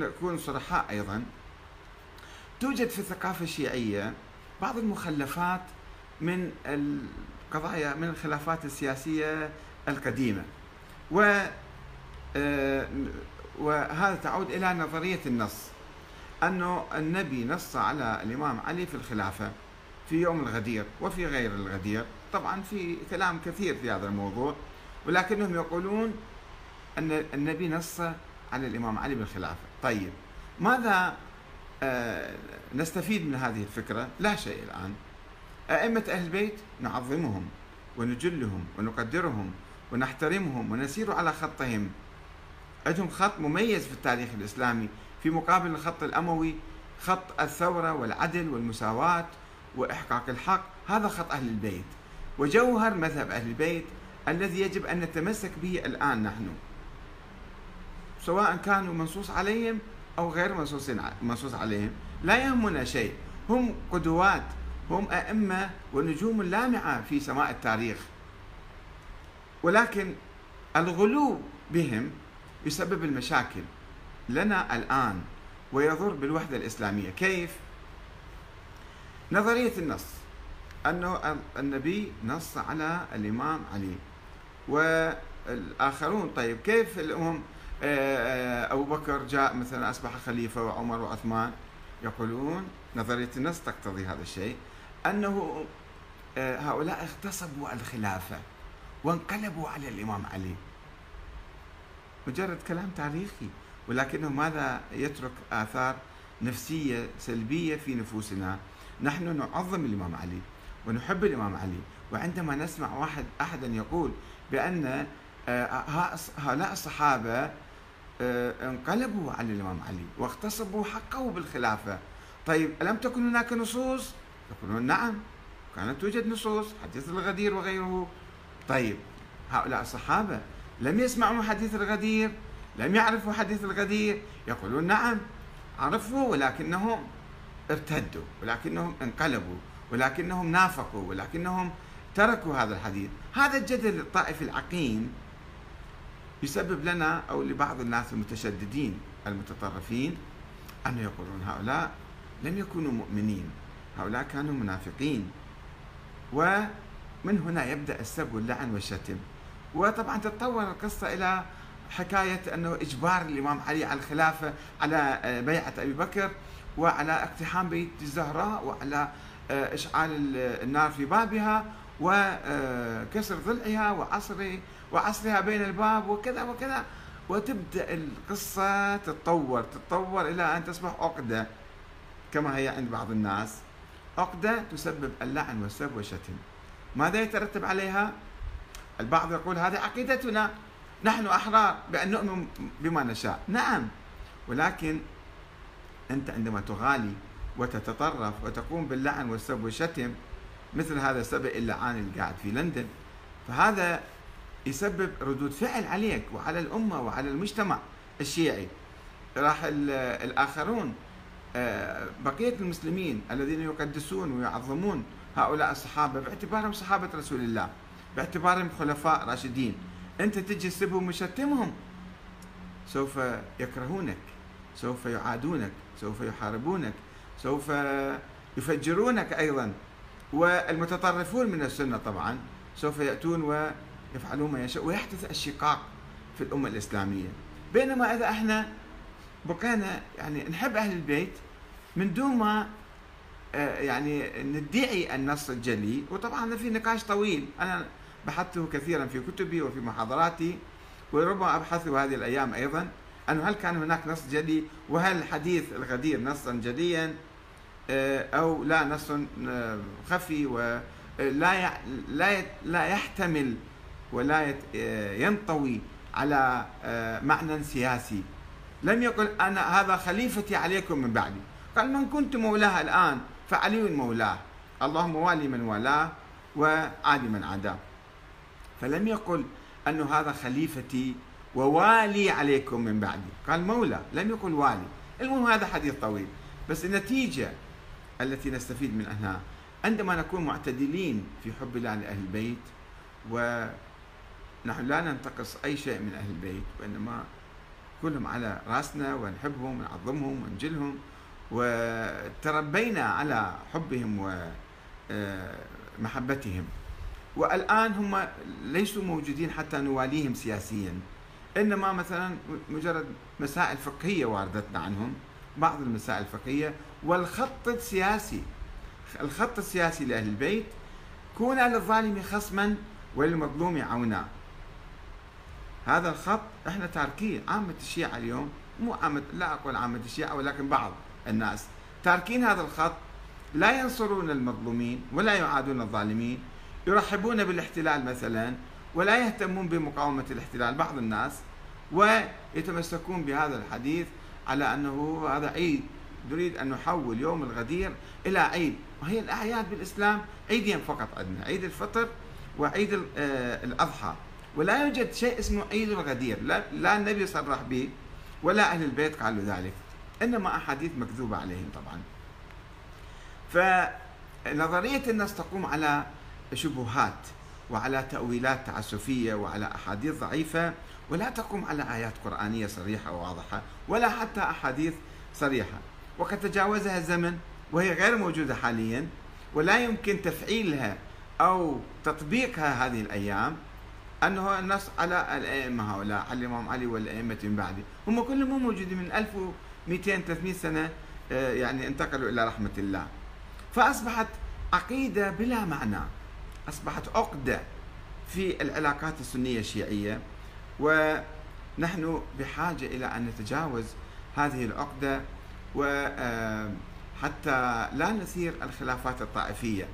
نكون صرحاء أيضا. توجد في الثقافة الشيعية بعض المخلفات من القضايا من الخلافات السياسية القديمة. و آه، وهذا تعود إلى نظرية النص أنه النبي نص على الإمام علي في الخلافة في يوم الغدير وفي غير الغدير. طبعا في كلام كثير في هذا الموضوع ولكنهم يقولون أن النبي نص على الإمام علي بالخلافة. طيب ماذا آه، نستفيد من هذه الفكرة؟ لا شيء الآن. أئمة أهل البيت نعظمهم ونجلهم ونقدرهم ونحترمهم ونسير على خطهم. عندهم خط مميز في التاريخ الإسلامي في مقابل الخط الأموي خط الثورة والعدل والمساواة وإحقاق الحق. هذا خط أهل البيت. وجوهر مذهب أهل البيت الذي يجب أن نتمسك به الآن نحن. سواء كانوا منصوص عليهم أو غير منصوص منصوص عليهم. لا يهمنا شيء. هم قدوات. هم أئمة ونجوم لامعة في سماء التاريخ. ولكن الغلو بهم يسبب المشاكل لنا الآن ويضر بالوحدة الإسلامية. كيف؟ نظرية النص. أنه النبي نص على الإمام علي. والآخرون طيب كيف آه، أبو بكر جاء مثلا أصبح خليفة وعمر وعثمان يقولون نظرية النص تقتضي هذا الشيء أنه آه، هؤلاء اغتصبوا الخلافة وانقلبوا على الإمام علي. مجرد كلام تاريخي ولكنه ماذا يترك آثار نفسية سلبية في نفوسنا؟ نحن نعظم الإمام علي ونحب الإمام علي. وعندما نسمع واحد أحدا يقول بأن هؤلاء الصحابة آه، انقلبوا على الإمام علي واغتصبوا حقه بالخلافة. طيب ألم تكن هناك نصوص؟ يقولون نعم كانت توجد نصوص حديث الغدير وغيره. طيب هؤلاء الصحابة لم يسمعوا حديث الغدير لم يعرفوا حديث الغدير يقولون نعم عرفوا ولكنهم ارتدوا ولكنهم انقلبوا ولكنهم نافقوا ولكنهم تركوا هذا الحديث. هذا الجدل الطائفي العقيم يسبب لنا أو لبعض الناس المتشددين المتطرفين أن يقولون هؤلاء لم يكونوا مؤمنين. هؤلاء كانوا منافقين. ومن هنا يبدأ السب واللعن والشتم. وطبعا تتطور القصة إلى حكاية أنه إجبار الإمام علي على الخلافة على بيعة أبي بكر وعلى اقتحام بيت الزهراء وعلى إشعال النار في بابها وكسر ضلعها وعصر وعصرها بين الباب وكذا وكذا. وتبدأ القصة تتطور تتطور إلى أن تصبح عقدة كما هي عند بعض الناس. عقدة تسبب اللعن والسب والشتم ماذا يترتب عليها؟ البعض يقول هذه عقيدتنا. نحن أحرار بأن نؤمن بما نشاء. نعم. ولكن أنت عندما تغالي وتتطرف وتقوم باللعن والسب والشتم مثل هذا السبع اللعان اللي قاعد في لندن. فهذا يسبب ردود فعل عليك وعلى الأمة وعلى المجتمع الشيعي. راح الآخرون آه، بقية المسلمين الذين يقدسون ويعظمون هؤلاء الصحابة باعتبارهم صحابة رسول الله باعتبارهم خلفاء راشدين. أنت تجي تسبهم وشتمهم سوف يكرهونك سوف يعادونك سوف يحاربونك سوف يفجرونك أيضا. والمتطرفون من السنة طبعا سوف يأتون ويفعلون ما يشاء ويحدث الشقاق في الأمة الإسلامية. بينما إذا إحنا بقينا يعني نحب أهل البيت من دون ما آه، يعني ندعي النص الجلي وطبعا في نقاش طويل. أنا بحثته كثيرا في كتبي وفي محاضراتي وربما أبحثه هذه الأيام أيضا أنه هل كان هناك نص جلي وهل حديث الغدير نصا جليا آه، أو لا نص آه، خفي ولا لا لا يحتمل ولا ينطوي على آه، معنى سياسي. لم يقل أنا هذا خليفتي عليكم من بعدي. قال من كنت مولاه الآن فعلي مولاه. اللهم والي من والاه وعادي من عاداه. فلم يقل أن هذا خليفتي ووالي عليكم من بعدي. قال مولى لم يقل والي. المهم هذا حديث طويل. بس النتيجة التي نستفيد منها عندما نكون معتدلين في حب الله لأهل البيت ونحن لا ننتقص أي شيء من أهل البيت وإنما كلهم على رأسنا ونحبهم ونعظمهم ونجلهم وتربينا على حبهم ومحبتهم والآن هم ليسوا موجودين حتى نواليهم سياسيا. إنما مثلا مجرد مسائل فقهية واردتنا عنهم. بعض المسائل الفقهية والخط السياسي. الخط السياسي لأهل البيت كون للظالم خصما وللمظلوم عونا. هذا الخط إحنا تاركيه عامة الشيعة اليوم. مو عامة لا أقول عامة الشيعة ولكن بعض الناس. تاركين هذا الخط لا ينصرون المظلومين ولا يعادون الظالمين يرحبون بالاحتلال مثلا ولا يهتمون بمقاومة الاحتلال. بعض الناس ويتمسكون بهذا الحديث على أنه هذا عيد. نريد أن نحول يوم الغدير إلى عيد. وهي الأعياد بالإسلام عيدين فقط عندنا. عيد الفطر وعيد آه، الأضحى. ولا يوجد شيء اسمه عيد الغدير. لا, لا النبي صرح به ولا أهل البيت قالوا ذلك. إنما أحاديث مكذوبة عليهم طبعا. فنظرية النص تقوم على شبهات. وعلى تأويلات تعسفية وعلى أحاديث ضعيفة ولا تقوم على آيات قرآنية صريحة وواضحة ولا حتى أحاديث صريحة. وقد تجاوزها الزمن وهي غير موجودة حاليا ولا يمكن تفعيلها أو تطبيقها هذه الأيام. أنه النص على الأئمة هؤلاء على الإمام علي والأئمة من بعده هم كلهم مو موجودين من 1200 300 سنة آه، يعني انتقلوا إلى رحمة الله. فأصبحت عقيدة بلا معنى. أصبحت عقدة في العلاقات السنية الشيعية ونحن بحاجة إلى أن نتجاوز هذه العقدة وحتى آه، لا نثير الخلافات الطائفية.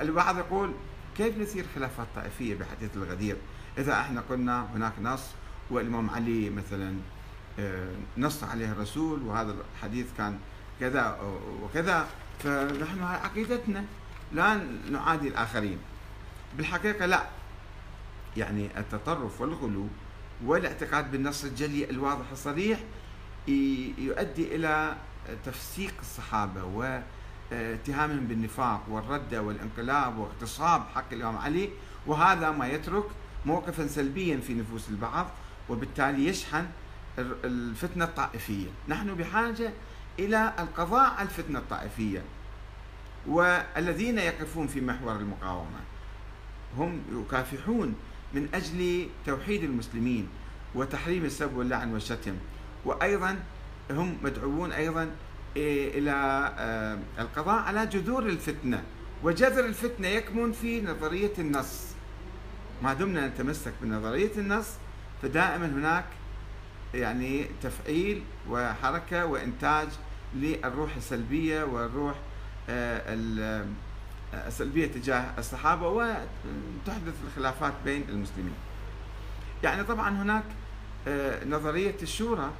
البعض يقول كيف نثير خلافات طائفية بحديث الغدير؟ إذا إحنا قلنا هناك نص والإمام علي مثلا آه، نص عليه الرسول وهذا الحديث كان كذا وكذا فنحن عقيدتنا لا نعادي الآخرين. بالحقيقة لا. يعني التطرف والغلو والاعتقاد بالنص الجلي الواضح الصريح يؤدي إلى تفسيق الصحابة واتهامهم بالنفاق والردة والانقلاب واغتصاب حق الإمام علي وهذا ما يترك موقفا سلبيا في نفوس البعض وبالتالي يشحن الفتنة الطائفية. نحن بحاجة إلى القضاء على الفتنة الطائفية والذين يقفون في محور المقاومة. هم يكافحون من أجل توحيد المسلمين وتحريم السب واللعن والشتم. وأيضا هم مدعوون أيضا إلى آه، القضاء على جذور الفتنة. وجذر الفتنة يكمن في نظرية النص. ما دمنا نتمسك بنظرية النص فدائما هناك يعني تفعيل وحركة وإنتاج للروح السلبية والروح السلبية تجاه الصحابة وتحدث الخلافات بين المسلمين. يعني طبعا هناك آه، نظرية الشورى